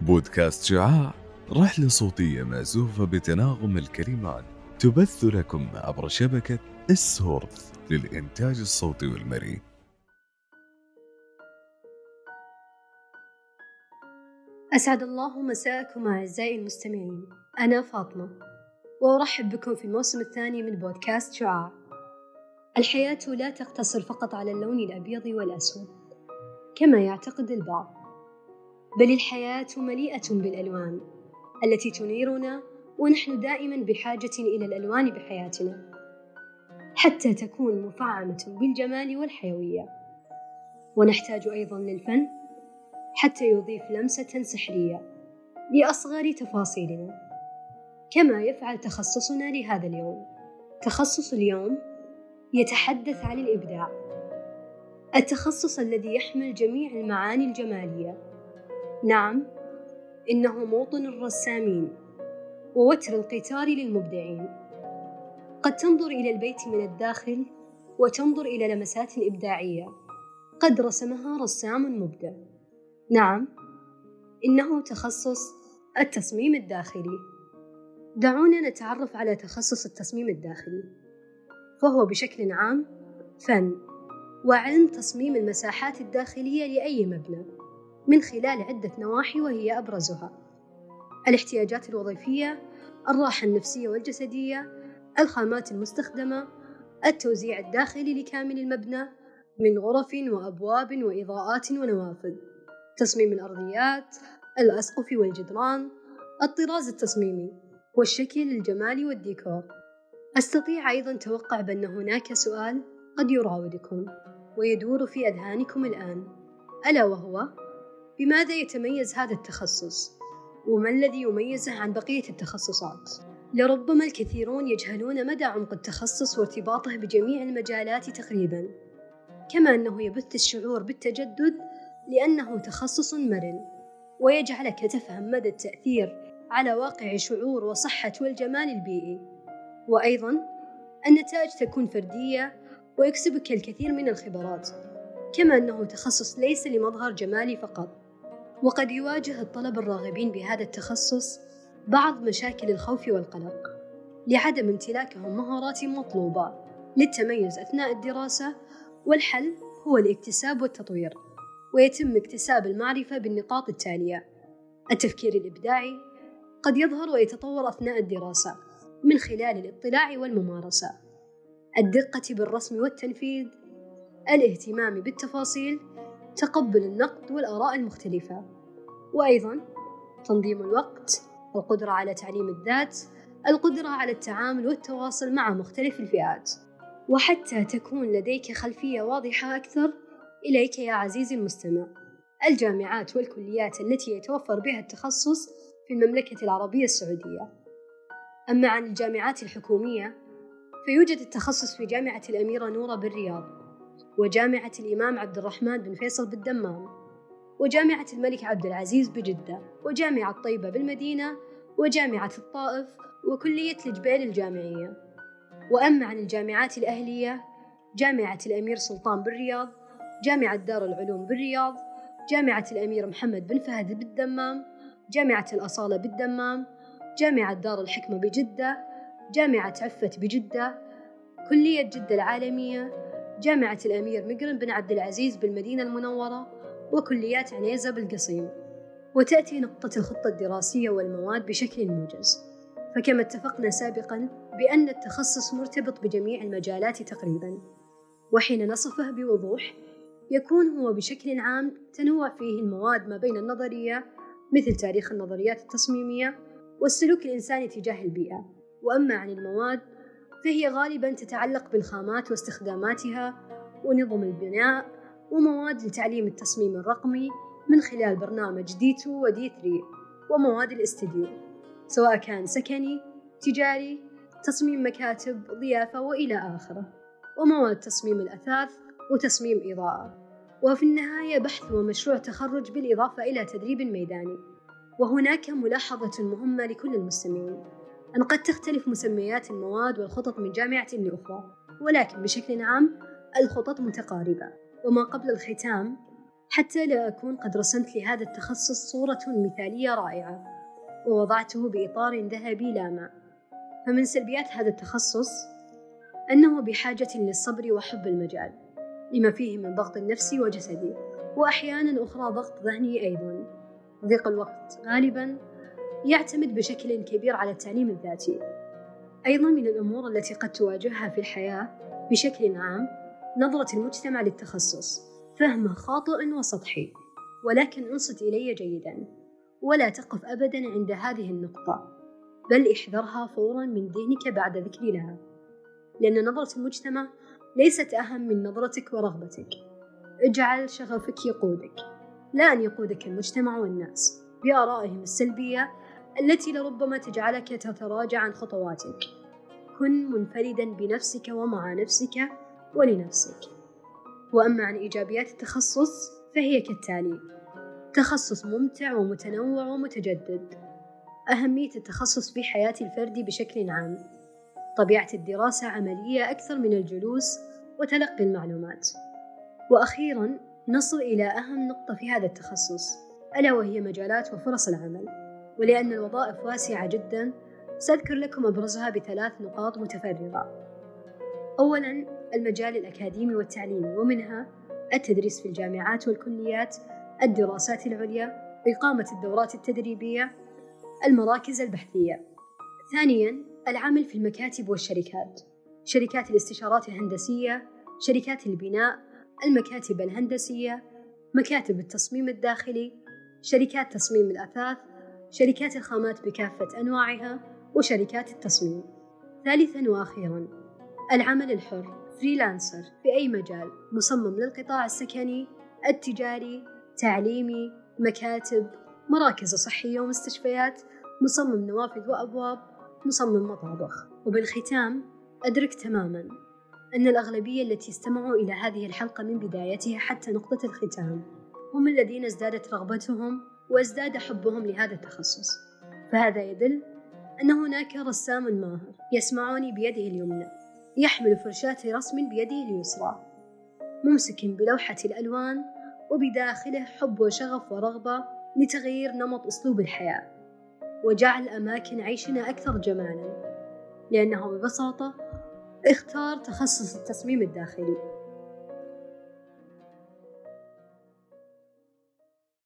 بودكاست شعاع رحلة صوتية مأزوفة بتناغم الكلمات تبث لكم عبر شبكة السورث للإنتاج الصوتي والمرئي. أسعد الله مساءكم أعزائي المستمعين. أنا فاطمة وأرحب بكم في الموسم الثاني من بودكاست شعاع. الحياة لا تقتصر فقط على اللون الأبيض والأسود كما يعتقد البعض بل الحياة مليئة بالألوان التي تنيرنا ونحن دائما بحاجة إلى الألوان بحياتنا حتى تكون مفعمة بالجمال والحيوية. ونحتاج أيضا للفن حتى يضيف لمسة سحرية لأصغر تفاصيلنا كما يفعل تخصصنا لهذا اليوم. تخصص اليوم يتحدث عن الإبداع. التخصص الذي يحمل جميع المعاني الجمالية. نعم إنه موطن الرسامين ووتر القتال للمبدعين. قد تنظر إلى البيت من الداخل وتنظر إلى لمسات إبداعية. قد رسمها رسام مبدع. نعم إنه تخصص التصميم الداخلي. دعونا نتعرف على تخصص التصميم الداخلي. فهو بشكل عام فن وعلم تصميم المساحات الداخلية لأي مبنى من خلال عدة نواحي وهي أبرزها الاحتياجات الوظيفية الراحة النفسية والجسدية الخامات المستخدمة التوزيع الداخلي لكامل المبنى من غرف وأبواب وإضاءات ونوافذ تصميم الأرضيات الأسقف والجدران الطراز التصميمي والشكل الجمالي والديكور. أستطيع أيضا توقع بأن هناك سؤال قد يراودكم ويدور في أذهانكم الآن. ألا وهو؟ بماذا يتميز هذا التخصص؟ وما الذي يميزه عن بقية التخصصات؟ لربما الكثيرون يجهلون مدى عمق التخصص وارتباطه بجميع المجالات تقريبا. كما أنه يبث الشعور بالتجدد لأنه تخصص مرن ويجعلك تفهم مدى التأثير على واقع شعور وصحة والجمال البيئي. وأيضا النتائج تكون فردية ويكسبك الكثير من الخبرات كما أنه تخصص ليس لمظهر جمالي فقط. وقد يواجه الطلبة الراغبين بهذا التخصص بعض مشاكل الخوف والقلق لعدم امتلاكهم مهارات مطلوبة للتميز أثناء الدراسة والحل هو الاكتساب والتطوير ويتم اكتساب المعرفة بالنقاط التالية. التفكير الإبداعي قد يظهر ويتطور أثناء الدراسة. من خلال الاطلاع والممارسة. الدقة بالرسم والتنفيذ الاهتمام بالتفاصيل تقبل النقد والآراء المختلفة. وأيضا تنظيم الوقت القدرة على تعليم الذات القدرة على التعامل والتواصل مع مختلف الفئات. وحتى تكون لديك خلفية واضحة أكثر إليك يا عزيزي المستمع. الجامعات والكليات التي يتوفر بها التخصص في المملكة العربية السعودية. أما عن الجامعات الحكومية فيوجد التخصص في جامعة الأميرة نورة بالرياض وجامعة الإمام عبد الرحمن بن فيصل بالدمام وجامعة الملك عبد العزيز بجدة وجامعة طيبة بالمدينة وجامعة الطائف وكلية الجبيل الجامعية. وأما عن الجامعات الأهلية جامعة الأمير سلطان بالرياض جامعة دار العلوم بالرياض جامعة الأمير محمد بن فهد بالدمام جامعة الأصالة بالدمام جامعة دار الحكمة بجدة جامعة عفت بجدة كلية جدة العالمية جامعة الأمير مقرن بن عبد العزيز بالمدينة المنورة وكليات عنيزة بالقصيم. وتأتي نقطة الخطة الدراسية والمواد بشكل موجز. فكما اتفقنا سابقا بأن التخصص مرتبط بجميع المجالات تقريبا. وحين نصفه بوضوح يكون هو بشكل عام تنوع فيه المواد ما بين النظرية مثل تاريخ النظريات التصميمية والسلوك الإنساني تجاه البيئة. وأما عن المواد فهي غالبا تتعلق بالخامات واستخداماتها ونظم البناء ومواد لتعليم التصميم الرقمي من خلال برنامج ديتو ودي 3 ومواد الاستديو سواء كان سكني تجاري تصميم مكاتب ضيافة وإلى آخره ومواد تصميم الأثاث وتصميم إضاءة. وفي النهاية بحث ومشروع تخرج بالإضافة إلى تدريب ميداني. وهناك ملاحظة مهمة لكل المستمعين أن قد تختلف مسميات المواد والخطط من جامعة لأخرى ولكن بشكل عام الخطط متقاربة. وما قبل الختام حتى لا أكون قد رسمت لهذا التخصص صورة مثالية رائعة ووضعته بإطار ذهبي لامع فمن سلبيات هذا التخصص أنه بحاجة للصبر وحب المجال لما فيه من ضغط نفسي وجسدي وأحيانا أخرى ضغط ذهني أيضا. ضيق الوقت غالبا يعتمد بشكل كبير على التعليم الذاتي. أيضا من الأمور التي قد تواجهها في الحياة بشكل عام نظرة المجتمع للتخصص فهم خاطئ وسطحي ولكن انصت إلي جيدا ولا تقف أبدا عند هذه النقطة بل احذرها فورا من ذهنك بعد ذكري لها لأن نظرة المجتمع ليست أهم من نظرتك ورغبتك. اجعل شغفك يقودك. لا أن يقودك المجتمع والناس بآرائهم السلبية التي لربما تجعلك تتراجع عن خطواتك. كن منفردا بنفسك ومع نفسك ولنفسك. وأما عن إيجابيات التخصص فهي كالتالي تخصص ممتع ومتنوع ومتجدد. أهمية التخصص في حياة الفرد بشكل عام. طبيعة الدراسة عملية أكثر من الجلوس وتلقي المعلومات. وأخيرا نصل إلى أهم نقطة في هذا التخصص ألا وهي مجالات وفرص العمل. ولأن الوظائف واسعة جدا سأذكر لكم أبرزها بثلاث نقاط متفرغة أولا المجال الأكاديمي والتعليمي ومنها التدريس في الجامعات والكليات الدراسات العليا إقامة الدورات التدريبية المراكز البحثية. ثانيا العمل في المكاتب والشركات. شركات الاستشارات الهندسية شركات البناء المكاتب الهندسية مكاتب التصميم الداخلي شركات تصميم الأثاث شركات الخامات بكافة أنواعها وشركات التصميم. ثالثا وأخيرا العمل الحر فريلانسر في أي مجال مصمم للقطاع السكني التجاري تعليمي مكاتب مراكز صحية ومستشفيات مصمم نوافذ وأبواب مصمم مطابخ. وبالختام أدرك تماما. أن الأغلبية التي استمعوا إلى هذه الحلقة من بدايتها حتى نقطة الختام. هم الذين ازدادت رغبتهم وازداد حبهم لهذا التخصص. فهذا يدل أن هناك رسام ماهر يسمعني بيده اليمنى يحمل فرشاة رسم بيده اليسرى ممسك بلوحة الألوان وبداخله حب وشغف ورغبة لتغيير نمط أسلوب الحياة. وجعل أماكن عيشنا أكثر جمالا لأنه ببساطة اختار تخصص التصميم الداخلي.